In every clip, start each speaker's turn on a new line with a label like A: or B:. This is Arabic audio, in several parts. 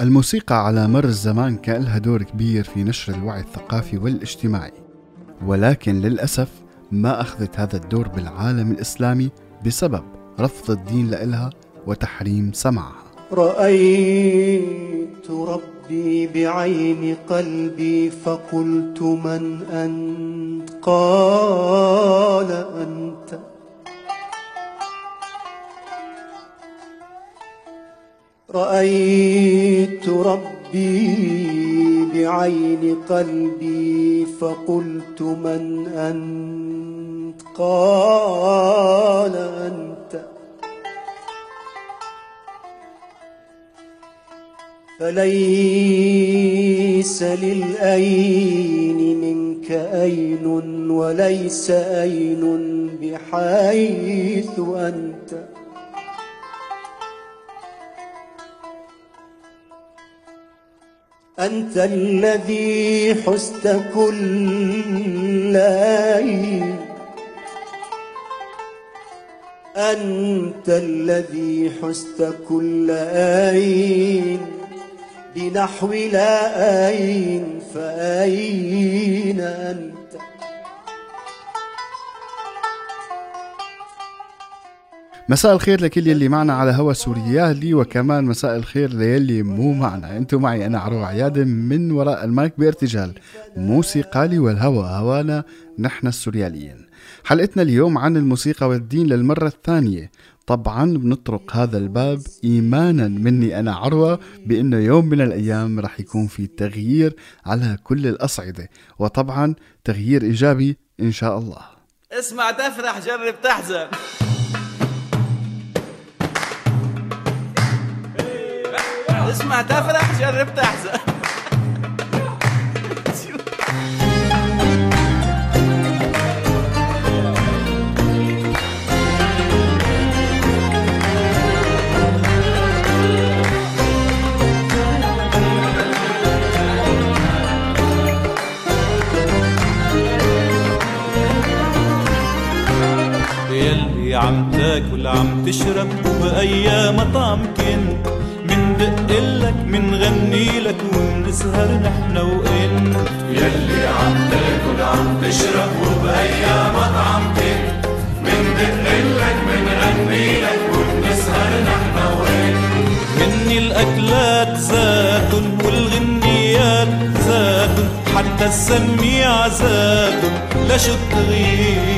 A: الموسيقى على مر الزمان كان لها دور كبير في نشر الوعي الثقافي والاجتماعي ولكن للأسف ما أخذت هذا الدور بالعالم الإسلامي بسبب رفض الدين لإلها وتحريم سمعها
B: رأيت ربي بعين قلبي فقلت من أنت؟ قال أنت. رأيت ربي بعين قلبي فقلت من أنت؟ قال أنت. فليس للأين منك أين وليس أين بحيث أنت؟ أنت الذي حست كل عين أنت الذي حست كل عين بنحو لا أين فأين أنت؟
A: مساء الخير لكل يلي معنا على هوا سوريالي وكمان مساء الخير ليلي مو معنا. أنتم معي أنا عروة عيادة من وراء المايك بارتجال موسيقالي والهوى هوانا نحن السورياليين. حلقتنا اليوم عن الموسيقى والدين للمرة الثانية. طبعا بنطرق هذا الباب ايمانا مني أنا عروة بانه يوم من الأيام رح يكون في تغيير على كل الأصعدة وطبعا تغيير إيجابي إن شاء الله.
C: اسمع تفرح جرب تحزن. اسمع تفرح جرب تحزن
D: يلي عم تاكل عم تشرب وبأي مطعم كنت منغني لك ونسهر نحن وانت
E: يلي عم تاكل عم تشرب وبأي مطعم كنت مندق لك ونسهر نحن وانت
D: مني الأكلات زاد والغنيات زاد. حتى السميع زاد. لشو التغيير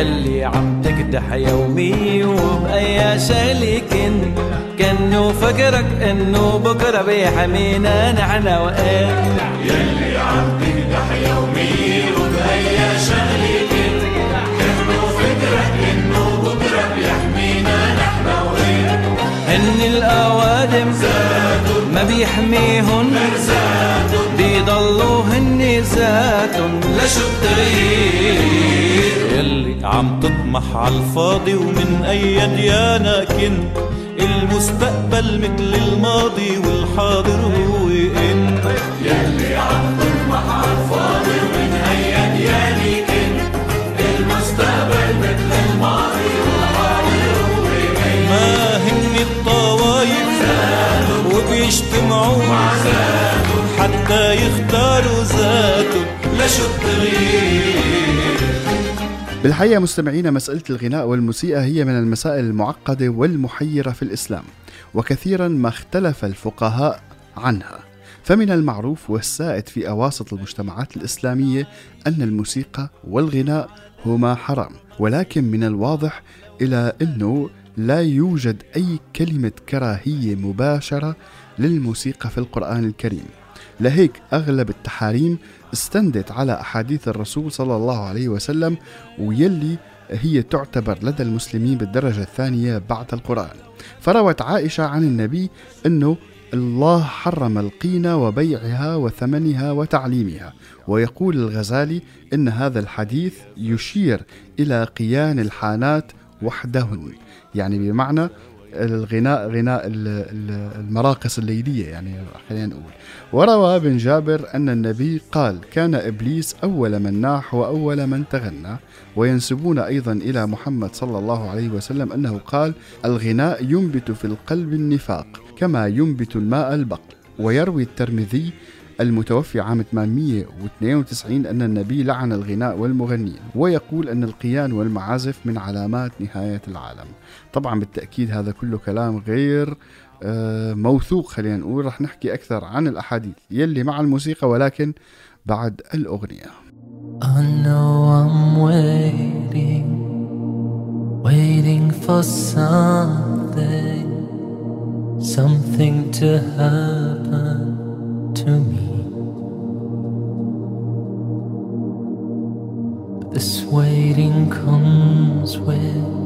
C: يلي عم تكدح يومي وبأي شغلة كنت كأنه فكرك إنه بكرة بيحمينا نحن وإنت.
E: يلي عم تكدح يومي وبأي كأنه فكرك إنه بكرة بيحمينا نحن وإنت.
C: هن الأوادم ما بيحميهن بيضلوا هن ذاتن لشو التغيير
D: يلي عم تطمح عالفاضي ومن أي ديانة كنت المستقبل مثل الماضي والحاضر هو انت
E: يلي عم تطمح عالفاضي ومن
D: وبيجتمعوا حتى يختاروا ذاتهم لشو التغيير
A: بالحقيقة مستمعينا مسألة الغناء والموسيقى هي من المسائل المعقدة والمحيرة في الإسلام وكثيرا ما اختلف الفقهاء عنها. فمن المعروف والسائد في أواسط المجتمعات الإسلامية أن الموسيقى والغناء هما حرام ولكن من الواضح إلى أنه لا يوجد أي كلمة كراهية مباشرة للموسيقى في القرآن الكريم. لهيك أغلب التحاريم استندت على أحاديث الرسول صلى الله عليه وسلم ويلي هي تعتبر لدى المسلمين بالدرجة الثانية بعد القرآن. فروت عائشة عن النبي أنه الله حرم القينة وبيعها وثمنها وتعليمها ويقول الغزالي إن هذا الحديث يشير إلى قيان الحانات وحدهن. يعني بمعنى الغناء غناء ال- ال- المراقص الليلية يعني خلينا نقول. وروى ابن جابر أن النبي قال كان إبليس أول من ناح وأول من تغنى. وينسبون أيضا إلى محمد صلى الله عليه وسلم أنه قال الغناء ينبت في القلب النفاق كما ينبت الماء البقل ويروي الترمذي المتوفي عام 892 أن النبي لعن الغناء والمغنين ويقول أن القيان والمعازف من علامات نهاية العالم. طبعا بالتأكيد هذا كله كلام غير آه، موثوق خلينا نقول. رح نحكي أكثر عن الأحاديث يلي مع الموسيقى ولكن بعد الأغنية.
F: I know I'm waiting, waiting for something, something to happen. Me. This waiting comes with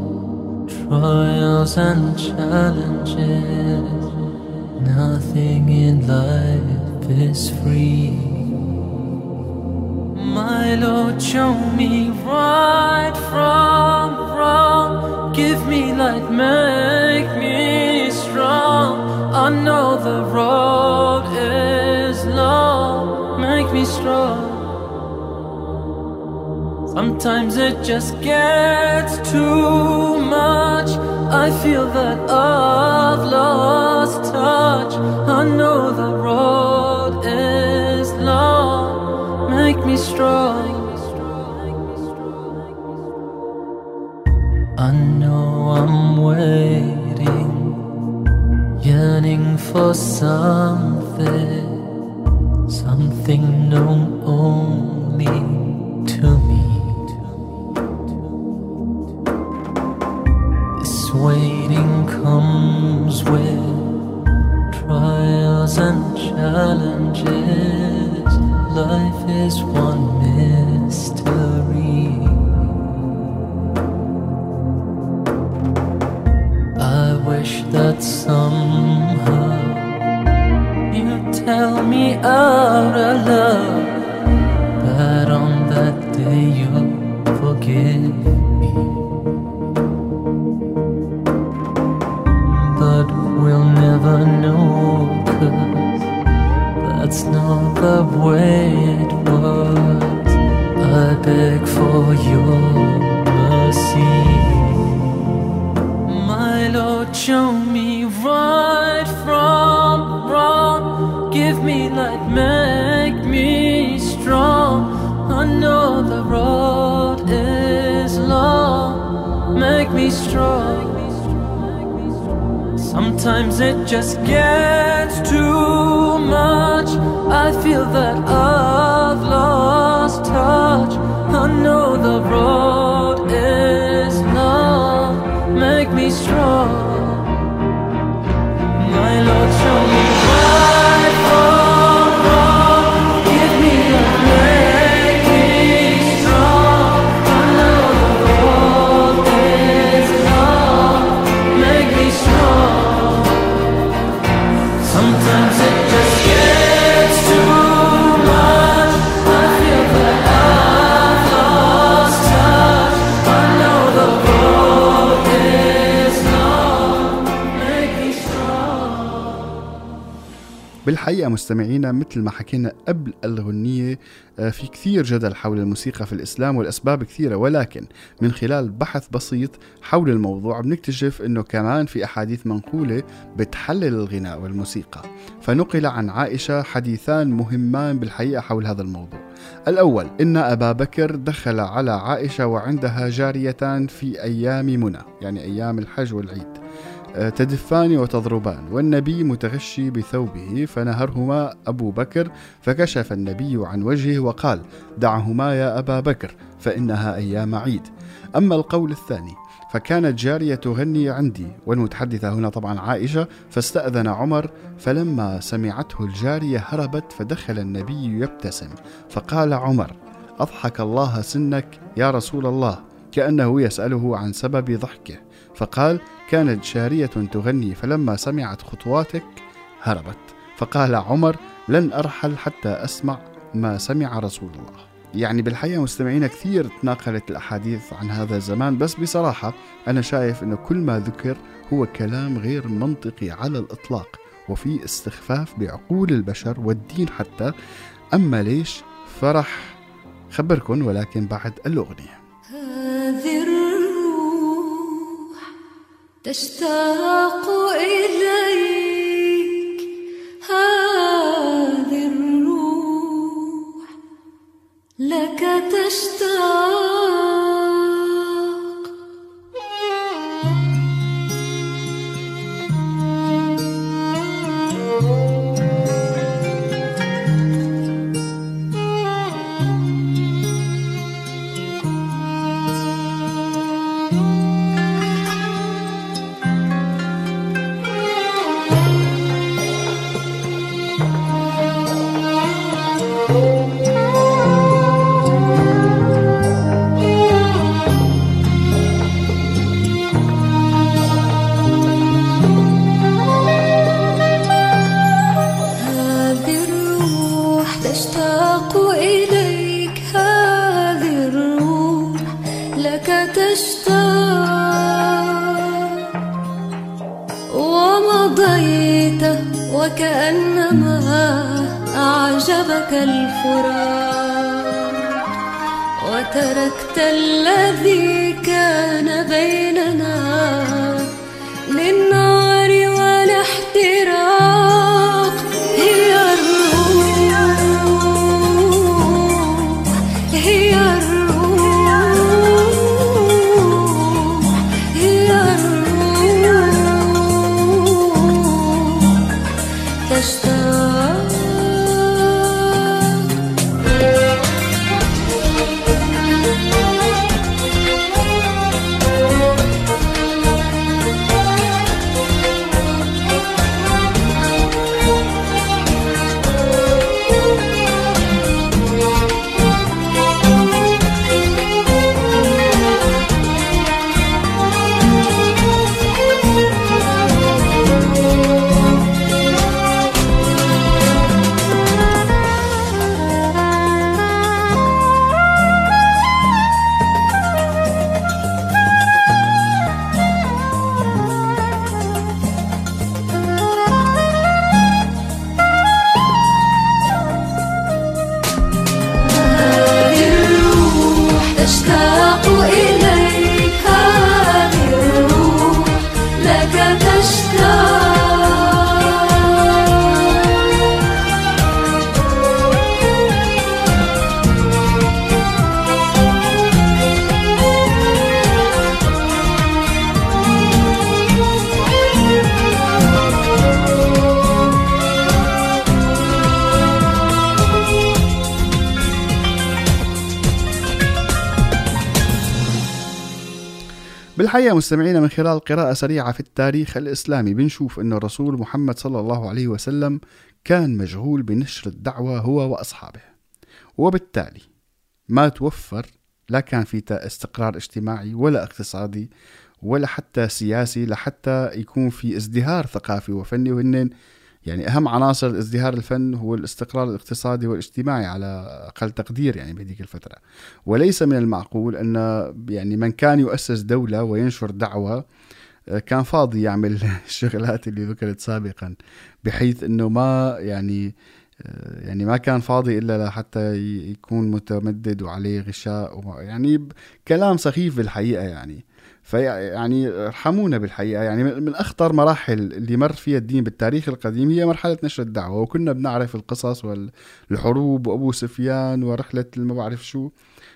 F: trials and challenges. Nothing in life is free. My Lord, show me right from wrong. Give me light, make me strong. I know the road is me strong. Sometimes it just gets too much. I feel that I've lost touch. I know the road is long. Make me strong. I know I'm waiting, yearning for something, something known only to me. This waiting comes with trials and challenges. Life is one mystery. I wish that somehow tell me out of love that on that day you'll forgive me. But we'll never know 'cause that's not the way it was. I beg for your mercy. My Lord, show me Give light, make me strong. I know the road is long. Make me strong. Sometimes it just gets too much. I feel that I've lost touch. I know the road is long. Make me strong. My Lord, show me right
A: بالحقيقة مستمعينا مثل ما حكينا قبل الغنية آه، في كثير جدل حول الموسيقى في الإسلام والأسباب كثيرة ولكن من خلال بحث بسيط حول الموضوع بنكتشف أنه كمان في أحاديث منقولة بتحلل الغناء والموسيقى. فنقل عن عائشة حديثان مهمان بالحقيقة حول هذا الموضوع. الأول إن أبا بكر دخل على عائشة وعندها جاريتان في أيام منى يعني أيام الحج والعيد. تدفان وتضربان والنبي متغشي بثوبه فنهرهما أبو بكر فكشف النبي عن وجهه وقال دعهما يا أبا بكر فإنها أيام عيد. أما القول الثاني فكانت جارية تغني عندي والمتحدثة هنا طبعا عائشة فاستأذن عمر فلما سمعته الجارية هربت فدخل النبي يبتسم فقال عمر أضحك الله سنك يا رسول الله كأنه يسأله عن سبب ضحكه. فقال كانت جارية تغني فلما سمعت خطواتك هربت. فقال عمر لن أرحل حتى أسمع ما سمع رسول الله. يعني بالحقيقة مستمعينا كثير تناقلت الأحاديث عن هذا الزمان بس بصراحة أنا شايف أنه كل ما ذكر هو كلام غير منطقي على الإطلاق وفي استخفاف بعقول البشر والدين حتى. أما ليش؟ فرح. خبركن ولكن بعد الأغنية.
G: تشتاق إليك هذه الروح لك تشتاق. وتركت الذي كان بيننا للنار
A: بالحقيقة مستمعينا من خلال قراءة سريعة في التاريخ الإسلامي بنشوف أن الرسول محمد صلى الله عليه وسلم كان مشغول بنشر الدعوة هو وأصحابه. وبالتالي ما توفر لا كان في استقرار اجتماعي ولا اقتصادي ولا حتى سياسي لحتى يكون في ازدهار ثقافي وفني. وهن يعني أهم عناصر ازدهار الفن هو الاستقرار الاقتصادي والاجتماعي على أقل تقدير يعني بهذيك الفترة. وليس من المعقول أن يعني من كان يؤسس دولة وينشر دعوة آه، كان فاضي يعمل الشغلات اللي ذكرت سابقا بحيث أنه ما يعني آه، يعني ما كان فاضي إلا لحتى يكون متمدد وعليه غشاء يعني كلام سخيف بالحقيقة يعني. فيعني ارحمونا بالحقيقة. يعني من أخطر مراحل اللي مر فيها الدين بالتاريخ القديم هي مرحلة نشر الدعوة وكنا بنعرف القصص والحروب وأبو سفيان ورحلة ما بعرف شو.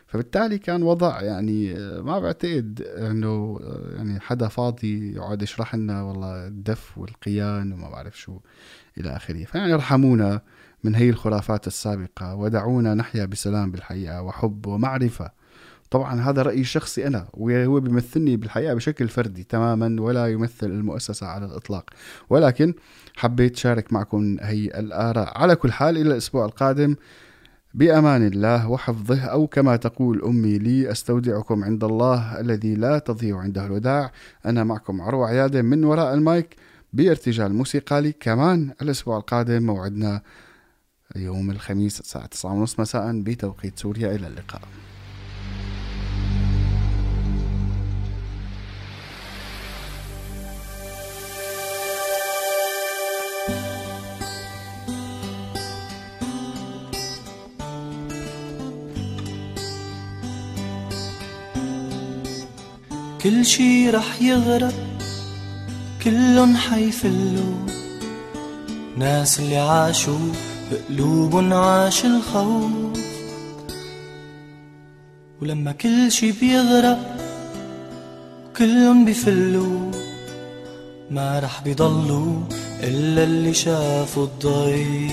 A: فبالتالي كان وضع يعني آه، ما بعتقد إنه آه، يعني حدا فاضي يقعد يشرح لنا والله الدف والقيان وما بعرف شو إلى آخره. فيعني ارحمونا من هي الخرافات السابقة ودعونا نحيا بسلام بالحقيقة وحب ومعرفة. طبعا هذا رايي الشخصي أنا وهو بيمثلني بالحقيقة بشكل فردي تماما ولا يمثل المؤسسة على الإطلاق. ولكن حبيت شارك معكم هي الآراء. على كل حال إلى الأسبوع القادم بأمان الله وحفظه أو كما تقول أمي لي أستودعكم عند الله الذي لا تضيع عنده الوداع. أنا معكم عروة عيادة من وراء المايك بارتجال موسيقالي كمان الأسبوع القادم موعدنا يوم الخميس الساعة 9:30 مساء بتوقيت سوريا. إلى اللقاء.
C: كل شي رح يغرق كلن حيفلوا. ناس اللي عاشوا بقلوبن عاش الخوف. ولما كل شي بيغرق كلن بيفلوا. ما رح بيضلوا إلا اللي شافوا الضي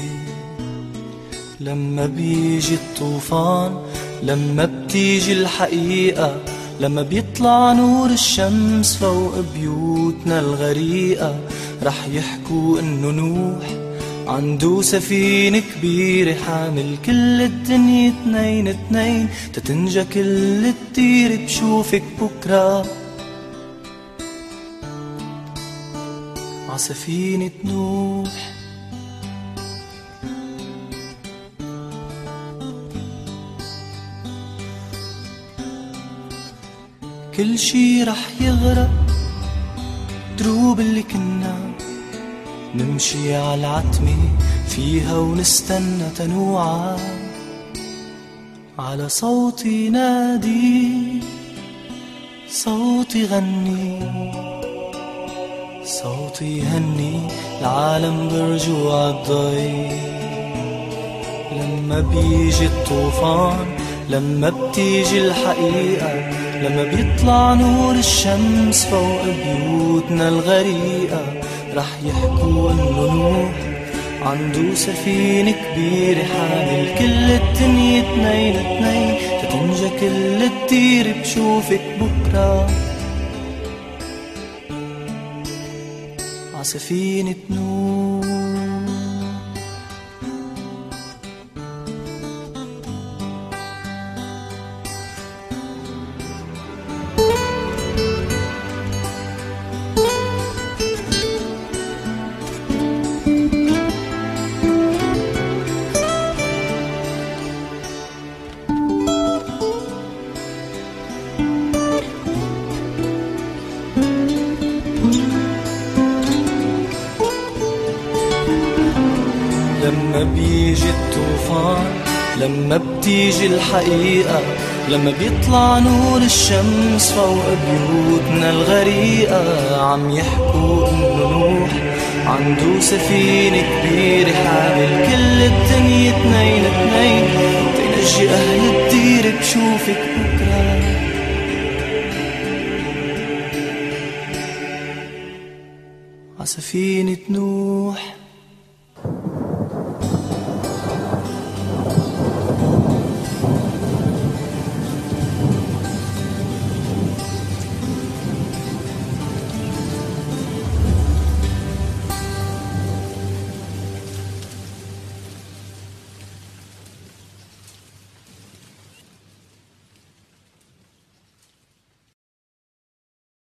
C: لما بيجي الطوفان لما بتيجي الحقيقة لما بيطلع نور الشمس فوق بيوتنا الغريقة رح يحكوا إنه نوح عنده سفينة كبيرة حامل كل الدنيا اتنين اتنين تتنجى كل الدير بشوفك بكرة. عسفينة نوح كل شي رح يغرق. دروب اللي كنا نمشي على العتمة فيها ونستنى تنوعا. على صوتي نادي صوتي غني صوتي يهني. العالم برجوع الضي لما بيجي الطوفان لما بتيجي الحقيقة لما بيطلع نور الشمس فوق بيوتنا الغريقة رح يحكوا إنه نوح عنده سفينة كبيرة حامل كل الدنيا اتنين اتنين تتنجى كل الدير بشوفك بكرة. عسفينة نور بيجي الطوفان لما بتيجي الحقيقة لما بيطلع نور الشمس فوق بيوتنا الغريقة عم يحكوا إنه نوح عنده سفينة كبيرة حامل كل الدنيا اتنين اتنين تنجي أهل الدير بشوفك بكرة. عسفينة نوح